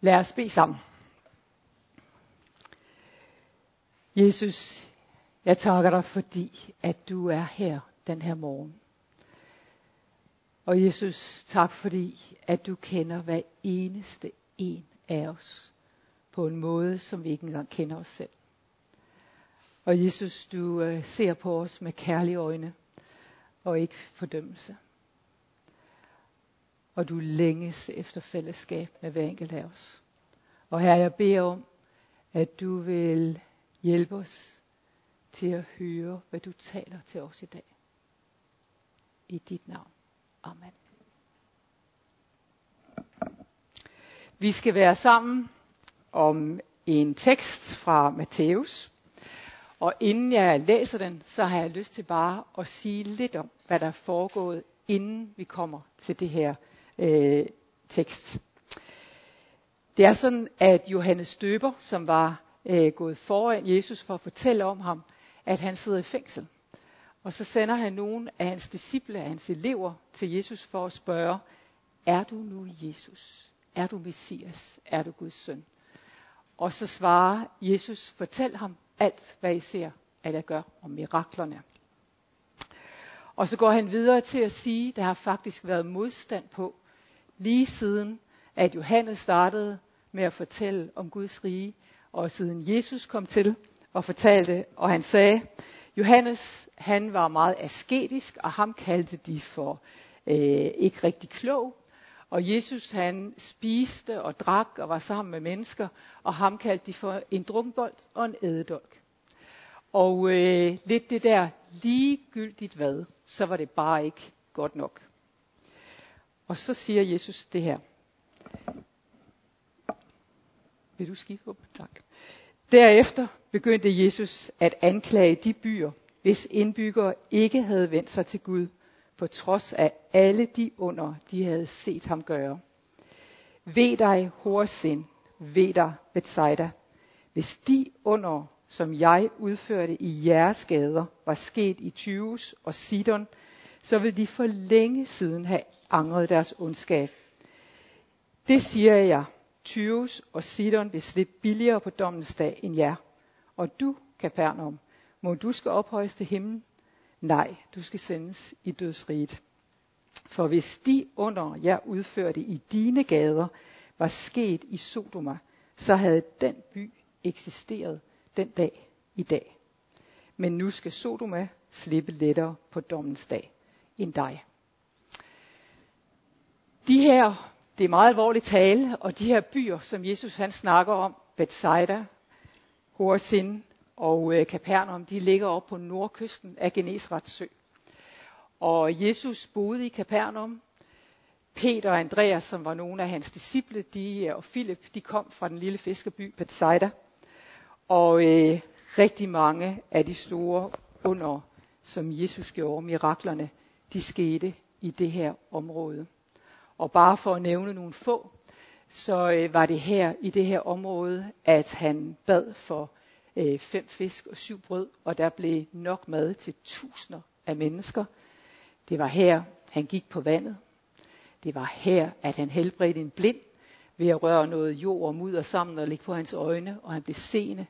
Lad os bede sammen. Jesus, jeg takker dig, fordi at du er her den her morgen. Og Jesus, tak fordi, at du kender hver eneste en af os på en måde, som vi ikke engang kender os selv. Og Jesus, du øh, ser på os med kærlige øjne og ikke fordømmelse. Og du længes efter fællesskab med hver enkelt af os. Og her jeg beder om, at du vil hjælpe os til at høre, hvad du taler til os i dag. I dit navn. Amen. Vi skal være sammen om en tekst fra Matthæus. Og inden jeg læser den, så har jeg lyst til bare at sige lidt om, hvad der er foregået, inden vi kommer til det her øh, tekst. Det er sådan, at Johannes Døber, som var øh, gået foran Jesus for at fortælle om ham, at han sidder i fængsel. Og så sender han nogle af hans disciple, af hans elever, til Jesus for at spørge, er du nu Jesus? Er du Messias? Er du Guds søn? Og så svarer Jesus, fortæl ham alt, hvad I ser, at jeg gør, om miraklerne. Og så går han videre til at sige, der har faktisk været modstand på, lige siden at Johannes startede med at fortælle om Guds rige, og siden Jesus kom til og fortalte, og han sagde, Johannes han var meget asketisk, og ham kaldte de for øh, ikke rigtig klog. Og Jesus han spiste og drak og var sammen med mennesker, og ham kaldte de for en drukbold og en ædedolk. Og øh, lidt det der ligegyldigt hvad, så var det bare ikke godt nok. Og så siger Jesus det her. Vil du skifte op? Tak. Derefter begyndte Jesus at anklage de byer, hvis indbyggere ikke havde vendt sig til Gud, på trods af alle de under, de havde set ham gøre. Ved dig, Horsin, ved dig, Bethsaida, hvis de under, som jeg udførte i jeres gader, var sket i Tyus og Sidon, så vil de for længe siden have angret deres ondskab. Det siger jeg, Tyrus og Sidon vil slippe billigere på dommens dag end jer. Og du, Kapernaum, må du skal ophøjes til himlen? Nej, du skal sendes i dødsriget. For hvis de under jer udførte i dine gader var sket i Sodoma, så havde den by eksisteret den dag i dag. Men nu skal Sodoma slippe lettere på dommens dag end dig. De her, det er meget alvorligt tale, og de her byer, som Jesus han snakker om, Bethsaida, Horazin og øh, Capernaum, de ligger op på nordkysten af Genesrets sø. Og Jesus boede i Capernaum. Peter og Andreas, som var nogle af hans disciple, de, øh, og Philip, de kom fra den lille fiskerby Bethsaida. Og øh, rigtig mange af de store under, som Jesus gjorde, miraklerne, de skete i det her område. Og bare for at nævne nogle få, så øh, var det her i det her område, at han bad for øh, fem fisk og syv brød, og der blev nok mad til tusinder af mennesker. Det var her, han gik på vandet. Det var her, at han helbredte en blind ved at røre noget jord og mudder sammen og lægge på hans øjne, og han blev seende.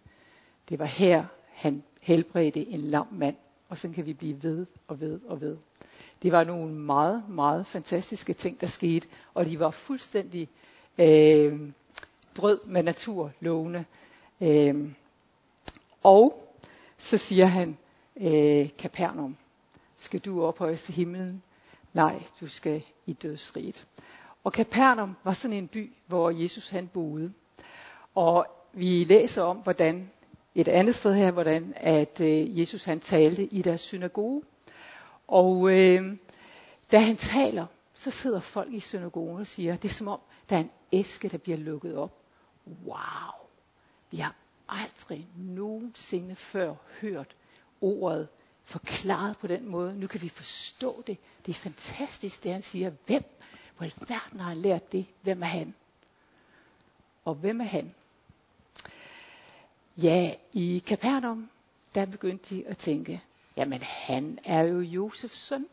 Det var her, han helbredte en lam mand, og så kan vi blive ved og ved og ved. Det var nogle meget, meget fantastiske ting, der skete, og de var fuldstændig øh, brød med naturlovene. Øh, og så siger han, øh, Kapernaum, skal du ophøjes til himlen? Nej, du skal i dødsriget. Og Kapernaum var sådan en by, hvor Jesus han boede. Og vi læser om, hvordan et andet sted her, hvordan at øh, Jesus han talte i deres synagoge. Og øh, da han taler, så sidder folk i synagogen og siger, det er som om, der er en æske, der bliver lukket op. Wow! Vi har aldrig nogensinde før hørt ordet forklaret på den måde. Nu kan vi forstå det. Det er fantastisk, det han siger. Hvem? Hvor alverden har han lært det? Hvem er han? Og hvem er han? Ja, i Capernaum, der begyndte de at tænke, jamen han er jo Josefs søn,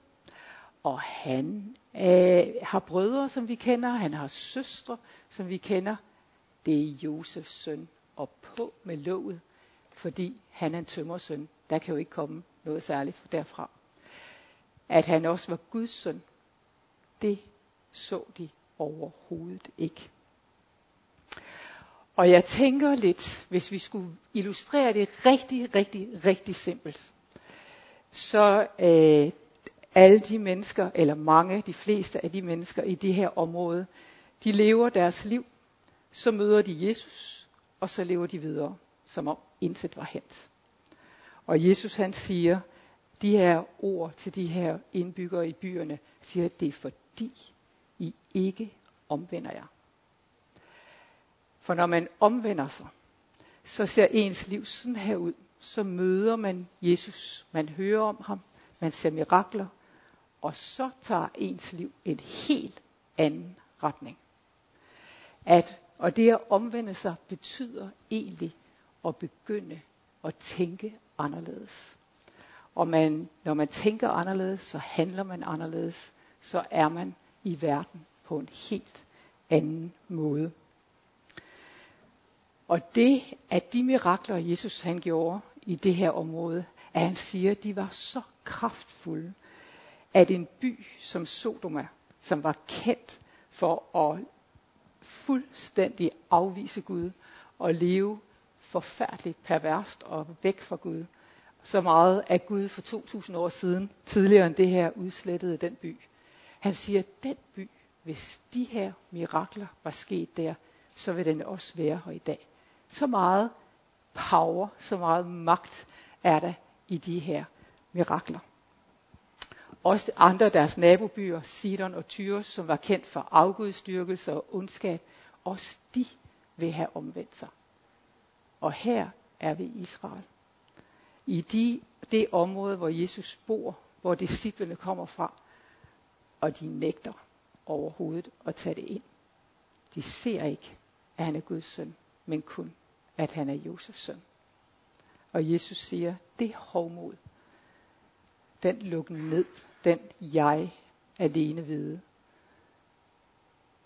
og han øh, har brødre, som vi kender, han har søstre, som vi kender. det er Josefs søn, og på med låget, fordi han er en tømmersøn. Der kan jo ikke komme noget særligt derfra. At han også var Guds søn, det så de overhovedet ikke. Og jeg tænker lidt, hvis vi skulle illustrere det rigtig, rigtig, rigtig simpelt, så øh, alle de mennesker, eller mange, de fleste af de mennesker i det her område, de lever deres liv, så møder de Jesus, og så lever de videre, som om intet var hent. Og Jesus han siger, de her ord til de her indbyggere i byerne, siger, at det er fordi, I ikke omvender jer. For når man omvender sig, så ser ens liv sådan her ud. Så møder man Jesus, man hører om ham, man ser mirakler, og så tager ens liv en helt anden retning. At, og det at omvende sig betyder egentlig at begynde at tænke anderledes. Og man, når man tænker anderledes, så handler man anderledes, så er man i verden på en helt anden måde. Og det, at de mirakler, Jesus han gjorde i det her område, at han siger, at de var så kraftfulde, at en by som Sodoma, som var kendt for at fuldstændig afvise Gud og leve forfærdeligt perverst og væk fra Gud, så meget at Gud for 2000 år siden, tidligere end det her, udslettede den by. Han siger, at den by, hvis de her mirakler var sket der, så vil den også være her i dag. Så meget power, så meget magt er der i de her mirakler. Også andre af deres nabobyer, Sidon og Tyros, som var kendt for afgudstyrkelse og ondskab, også de vil have omvendt sig. Og her er vi i Israel. I de, det område, hvor Jesus bor, hvor disciplene kommer fra, og de nægter overhovedet at tage det ind. De ser ikke, at han er Guds søn men kun, at han er Josefs søn. Og Jesus siger, det hovmod, den lukken ned, den jeg alene vide,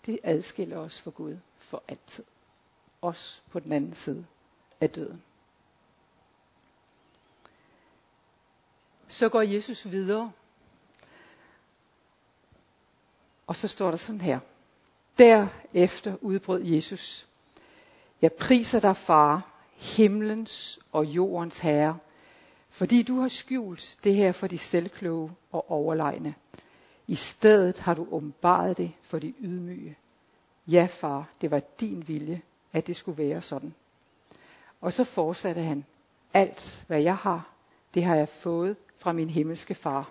det adskiller os fra Gud for altid. Også på den anden side af døden. Så går Jesus videre. Og så står der sådan her. Derefter udbrød Jesus. Jeg priser dig, far, himlens og jordens herre, fordi du har skjult det her for de selvkloge og overlegne. I stedet har du åbenbaret det for de ydmyge. Ja, far, det var din vilje, at det skulle være sådan. Og så fortsatte han, alt hvad jeg har, det har jeg fået fra min himmelske far.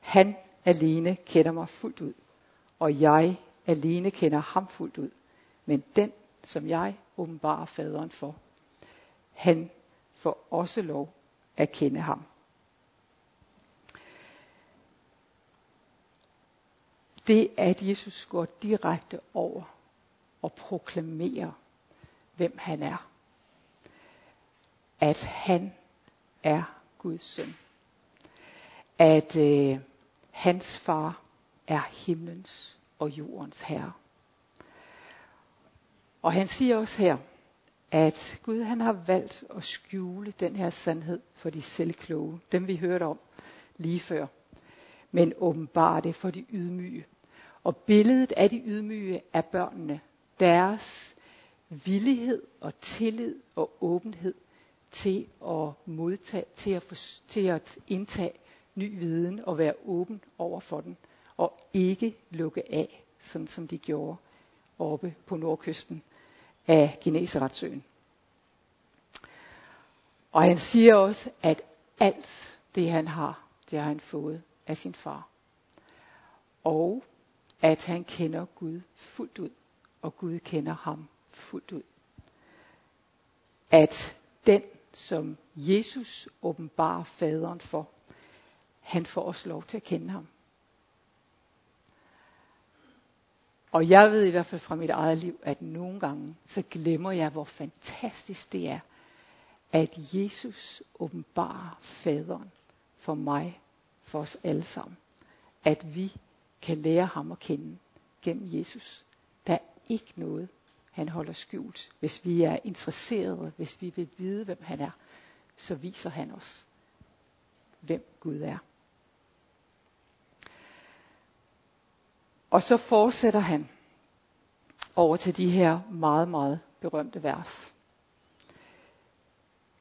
Han alene kender mig fuldt ud, og jeg alene kender ham fuldt ud. Men den, som jeg åbenbarer faderen for. Han får også lov at kende ham. Det at Jesus går direkte over og proklamerer, hvem han er. At han er Guds søn. At øh, hans far er himlens og jordens herre. Og han siger også her, at Gud han har valgt at skjule den her sandhed for de selvkloge, dem vi hørte om lige før, men åbenbare det for de ydmyge. Og billedet af de ydmyge er børnene, deres villighed og tillid og åbenhed til at modtage, til at, for, til at indtage ny viden og være åben over for den, og ikke lukke af, sådan som de gjorde oppe på nordkysten af Geneseretsøen. Og han siger også, at alt det han har, det har han fået af sin far. Og at han kender Gud fuldt ud, og Gud kender ham fuldt ud. At den, som Jesus åbenbarer faderen for, han får også lov til at kende ham. Og jeg ved i hvert fald fra mit eget liv, at nogle gange, så glemmer jeg, hvor fantastisk det er, at Jesus åbenbarer faderen for mig, for os alle sammen. At vi kan lære ham at kende gennem Jesus. Der er ikke noget, han holder skjult. Hvis vi er interesserede, hvis vi vil vide, hvem han er, så viser han os, hvem Gud er. Og så fortsætter han over til de her meget, meget berømte vers.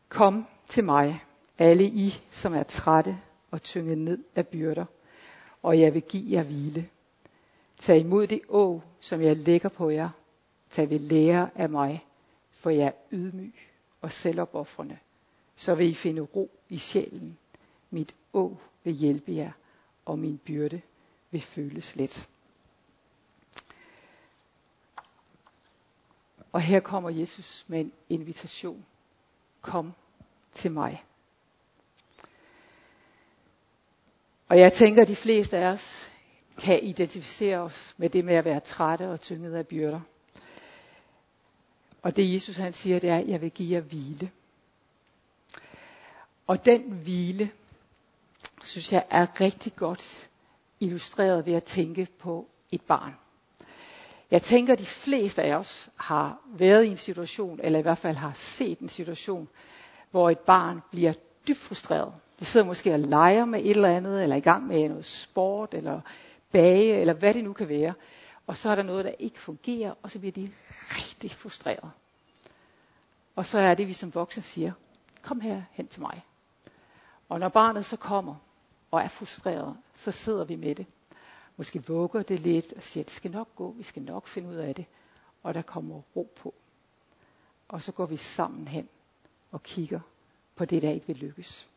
Kom til mig, alle I, som er trætte og tynget ned af byrder, og jeg vil give jer hvile. Tag imod det å, som jeg lægger på jer. Tag ved lære af mig, for jeg er ydmyg og selvopoffrende. Så vil I finde ro i sjælen. Mit å vil hjælpe jer, og min byrde vil føles let. Og her kommer Jesus med en invitation. Kom til mig. Og jeg tænker, at de fleste af os kan identificere os med det med at være trætte og tynget af byrder. Og det Jesus han siger, det er, at jeg vil give jer hvile. Og den hvile, synes jeg er rigtig godt illustreret ved at tænke på et barn. Jeg tænker, at de fleste af os har været i en situation, eller i hvert fald har set en situation, hvor et barn bliver dybt frustreret. De sidder måske og leger med et eller andet, eller i gang med noget sport, eller bage, eller hvad det nu kan være. Og så er der noget, der ikke fungerer, og så bliver de rigtig frustreret. Og så er det, vi som voksne siger, kom her hen til mig. Og når barnet så kommer og er frustreret, så sidder vi med det. Måske vugger det lidt og siger, det skal nok gå, vi skal nok finde ud af det. Og der kommer ro på. Og så går vi sammen hen og kigger på det, der ikke vil lykkes.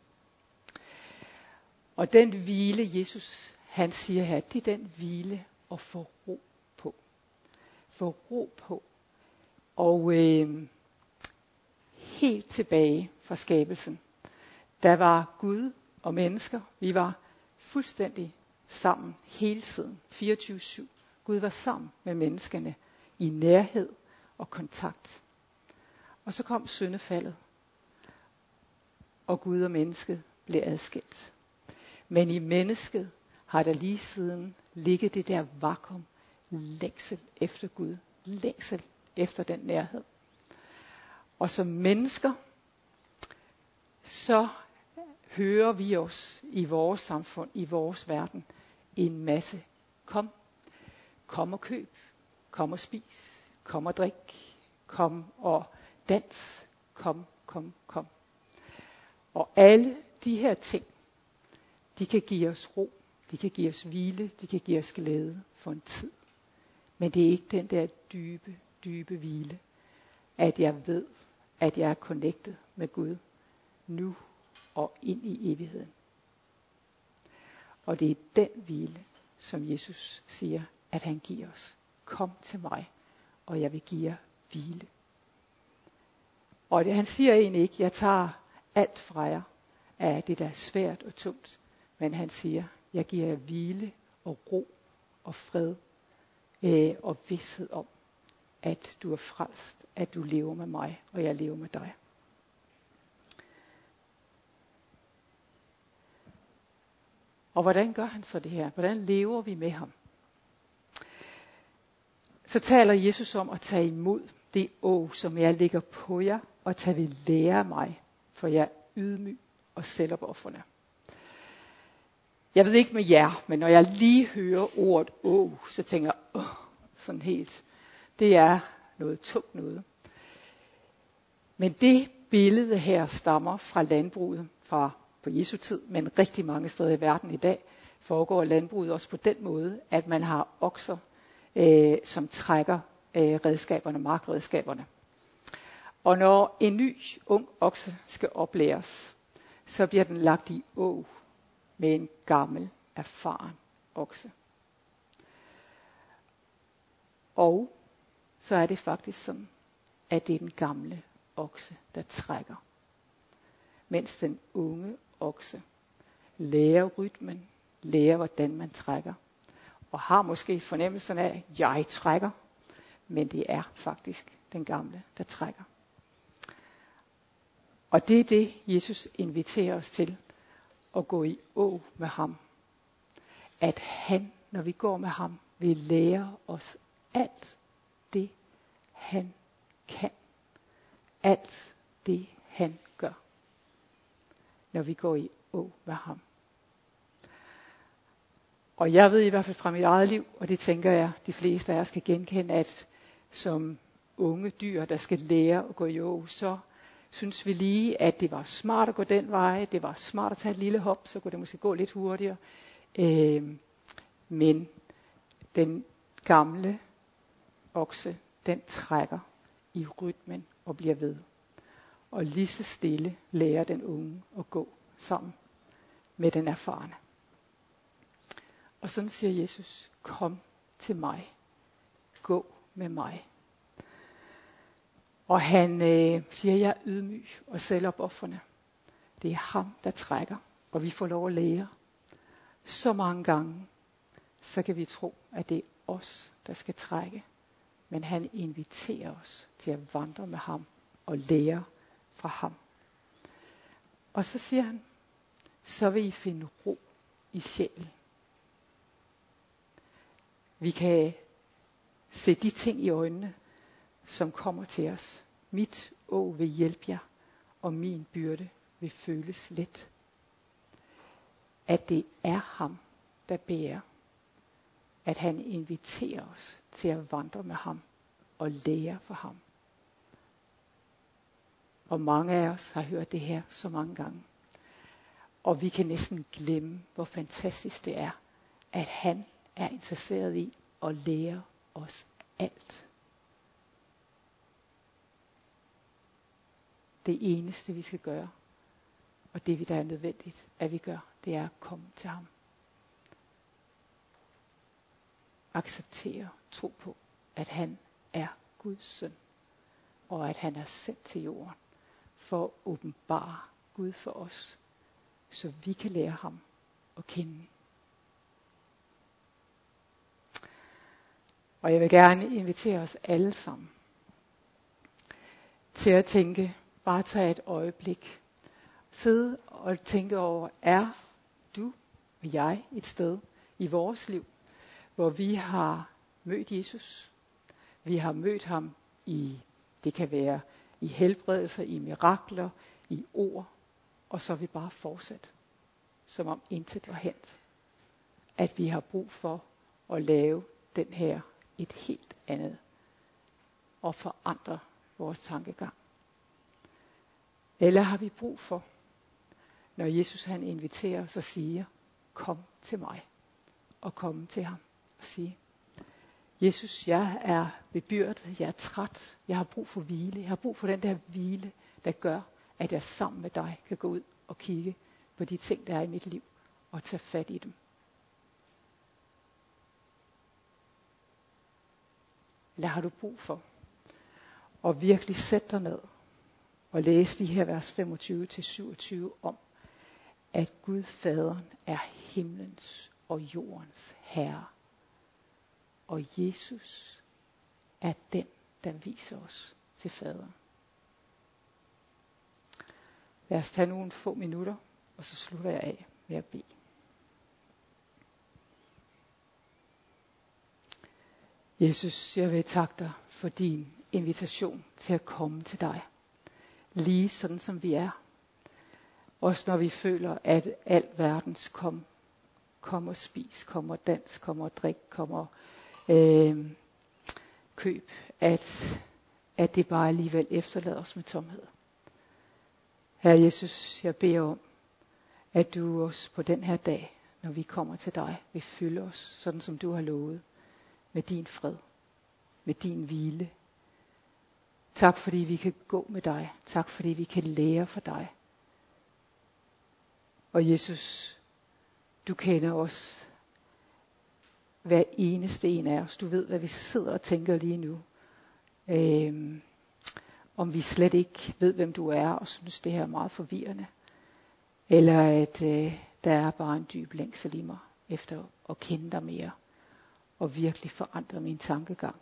Og den hvile, Jesus han siger her, det er den hvile at få ro på. Få ro på. Og øh, helt tilbage fra skabelsen, der var Gud og mennesker, vi var fuldstændig sammen hele tiden, 24-7. Gud var sammen med menneskene i nærhed og kontakt. Og så kom syndefaldet, og Gud og mennesket blev adskilt. Men i mennesket har der lige siden ligget det der vakuum, længsel efter Gud, længsel efter den nærhed. Og som mennesker, så hører vi os i vores samfund, i vores verden, en masse. Kom, kom og køb, kom og spis, kom og drik, kom og dans, kom, kom, kom. Og alle de her ting, de kan give os ro, de kan give os hvile, de kan give os glæde for en tid. Men det er ikke den der dybe, dybe hvile, at jeg ved, at jeg er connected med Gud nu og ind i evigheden. Og det er den hvile, som Jesus siger, at han giver os. Kom til mig, og jeg vil give jer hvile. Og det, han siger egentlig ikke, jeg tager alt fra jer af det, der er svært og tungt. Men han siger, jeg giver jer hvile og ro og fred øh, og vidshed om, at du er frelst, at du lever med mig, og jeg lever med dig. Og hvordan gør han så det her? Hvordan lever vi med ham? Så taler Jesus om at tage imod det å, som jeg ligger på jer, og tage ved lære mig, for jeg er ydmyg og selvopoffrende. Jeg ved ikke med jer, men når jeg lige hører ordet å, så tænker jeg, åh, sådan helt, det er noget tungt noget. Men det billede her stammer fra landbruget, fra på Jesu tid, men rigtig mange steder i verden i dag, foregår landbruget også på den måde, at man har okser, øh, som trækker øh, redskaberne, markredskaberne. Og når en ny ung okse skal oplæres, så bliver den lagt i å med en gammel, erfaren okse. Og så er det faktisk sådan, at det er den gamle okse, der trækker. Mens den unge okse lærer rytmen, lærer hvordan man trækker. Og har måske fornemmelsen af, at jeg trækker, men det er faktisk den gamle, der trækker. Og det er det, Jesus inviterer os til at gå i å med ham. At han, når vi går med ham, vil lære os alt det, han kan. Alt det han. Når vi går i å med ham. Og jeg ved i hvert fald fra mit eget liv, og det tænker jeg, de fleste af jer skal genkende, at som unge dyr, der skal lære at gå i å, så synes vi lige, at det var smart at gå den vej, det var smart at tage et lille hop, så kunne det måske gå lidt hurtigere. Øh, men den gamle okse, den trækker i rytmen og bliver ved. Og lige så stille lærer den unge at gå sammen med den erfarne. Og sådan siger Jesus, kom til mig. Gå med mig. Og han øh, siger, jeg er ydmyg og selvopoffrende. Det er ham, der trækker, og vi får lov at lære. Så mange gange, så kan vi tro, at det er os, der skal trække. Men han inviterer os til at vandre med ham og lære fra ham. Og så siger han, så vil I finde ro i sjælen. Vi kan se de ting i øjnene, som kommer til os. Mit å vil hjælpe jer, og min byrde vil føles let. At det er ham, der bærer. At han inviterer os til at vandre med ham og lære for ham. Og mange af os har hørt det her så mange gange. Og vi kan næsten glemme, hvor fantastisk det er, at han er interesseret i at lære os alt. Det eneste vi skal gøre, og det vi der er nødvendigt, at vi gør, det er at komme til ham. Acceptere, tro på, at han er Guds søn, og at han er sendt til jorden for at åbenbare Gud for os, så vi kan lære ham at kende. Og jeg vil gerne invitere os alle sammen til at tænke, bare tage et øjeblik, sidde og tænke over, er du og jeg et sted i vores liv, hvor vi har mødt Jesus, vi har mødt ham i, det kan være i helbredelser, i mirakler, i ord, og så er vi bare fortsat, som om intet var hent. At vi har brug for at lave den her et helt andet og forandre vores tankegang. Eller har vi brug for, når Jesus han inviterer os og siger, kom til mig, og kom til ham og sige, Jesus, jeg er bebyrdet, jeg er træt, jeg har brug for hvile, jeg har brug for den der hvile, der gør, at jeg sammen med dig kan gå ud og kigge på de ting, der er i mit liv, og tage fat i dem. Eller har du brug for at virkelig sætte dig ned og læse de her vers 25-27 om, at Gud faderen er himlens og jordens herre. Og Jesus er den, der viser os til faderen. Lad os tage nogle få minutter, og så slutter jeg af med at bede. Jesus, jeg vil takke dig for din invitation til at komme til dig. Lige sådan som vi er. Også når vi føler, at alt verdens kom, kom og spis, kom og dans, kom og drik, kom og øh, køb, at, at det bare alligevel efterlader os med tomhed. Herre Jesus, jeg beder om, at du også på den her dag, når vi kommer til dig, vil fylde os, sådan som du har lovet med din fred, med din hvile. Tak fordi vi kan gå med dig. Tak fordi vi kan lære for dig. Og Jesus, du kender os hver eneste en af os. Du ved, hvad vi sidder og tænker lige nu. Øhm, om vi slet ikke ved, hvem du er, og synes, det her er meget forvirrende. Eller at øh, der er bare en dyb længsel i mig efter at kende dig mere og virkelig forandre min tankegang.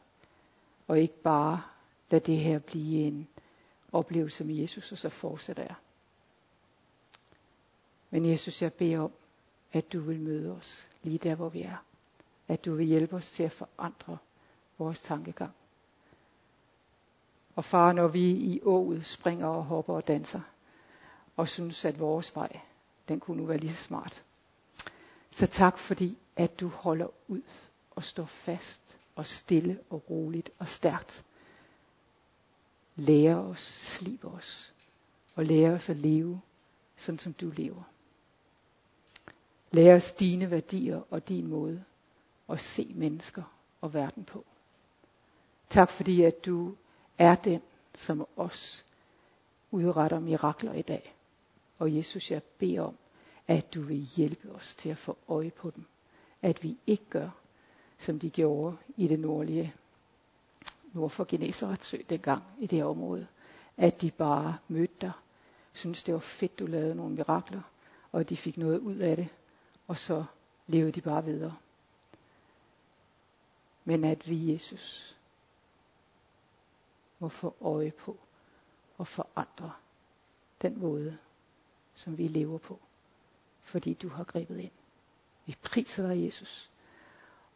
Og ikke bare lade det her blive en oplevelse med Jesus, og så fortsætter jeg. Men Jesus, jeg beder om, at du vil møde os lige der, hvor vi er. At du vil hjælpe os til at forandre vores tankegang. Og far, når vi i ået springer og hopper og danser, og synes, at vores vej, den kunne nu være lige så smart. Så tak fordi, at du holder ud og står fast og stille og roligt og stærkt. Lærer os, slip os og lærer os at leve, sådan som du lever. Lær os dine værdier og din måde at se mennesker og verden på. Tak fordi, at du er den, som os udretter mirakler i dag. Og Jesus, jeg beder om, at du vil hjælpe os til at få øje på dem. At vi ikke gør, som de gjorde i det nordlige nord for Genesarets sø dengang i det her område. At de bare mødte dig, synes det var fedt, du lavede nogle mirakler, og de fik noget ud af det, og så levede de bare videre. Men at vi, Jesus, må få øje på og forandre den måde, som vi lever på, fordi du har grebet ind. Vi priser dig, Jesus,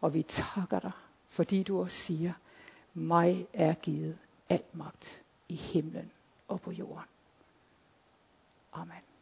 og vi takker dig, fordi du også siger, mig er givet al magt i himlen og på jorden. Amen.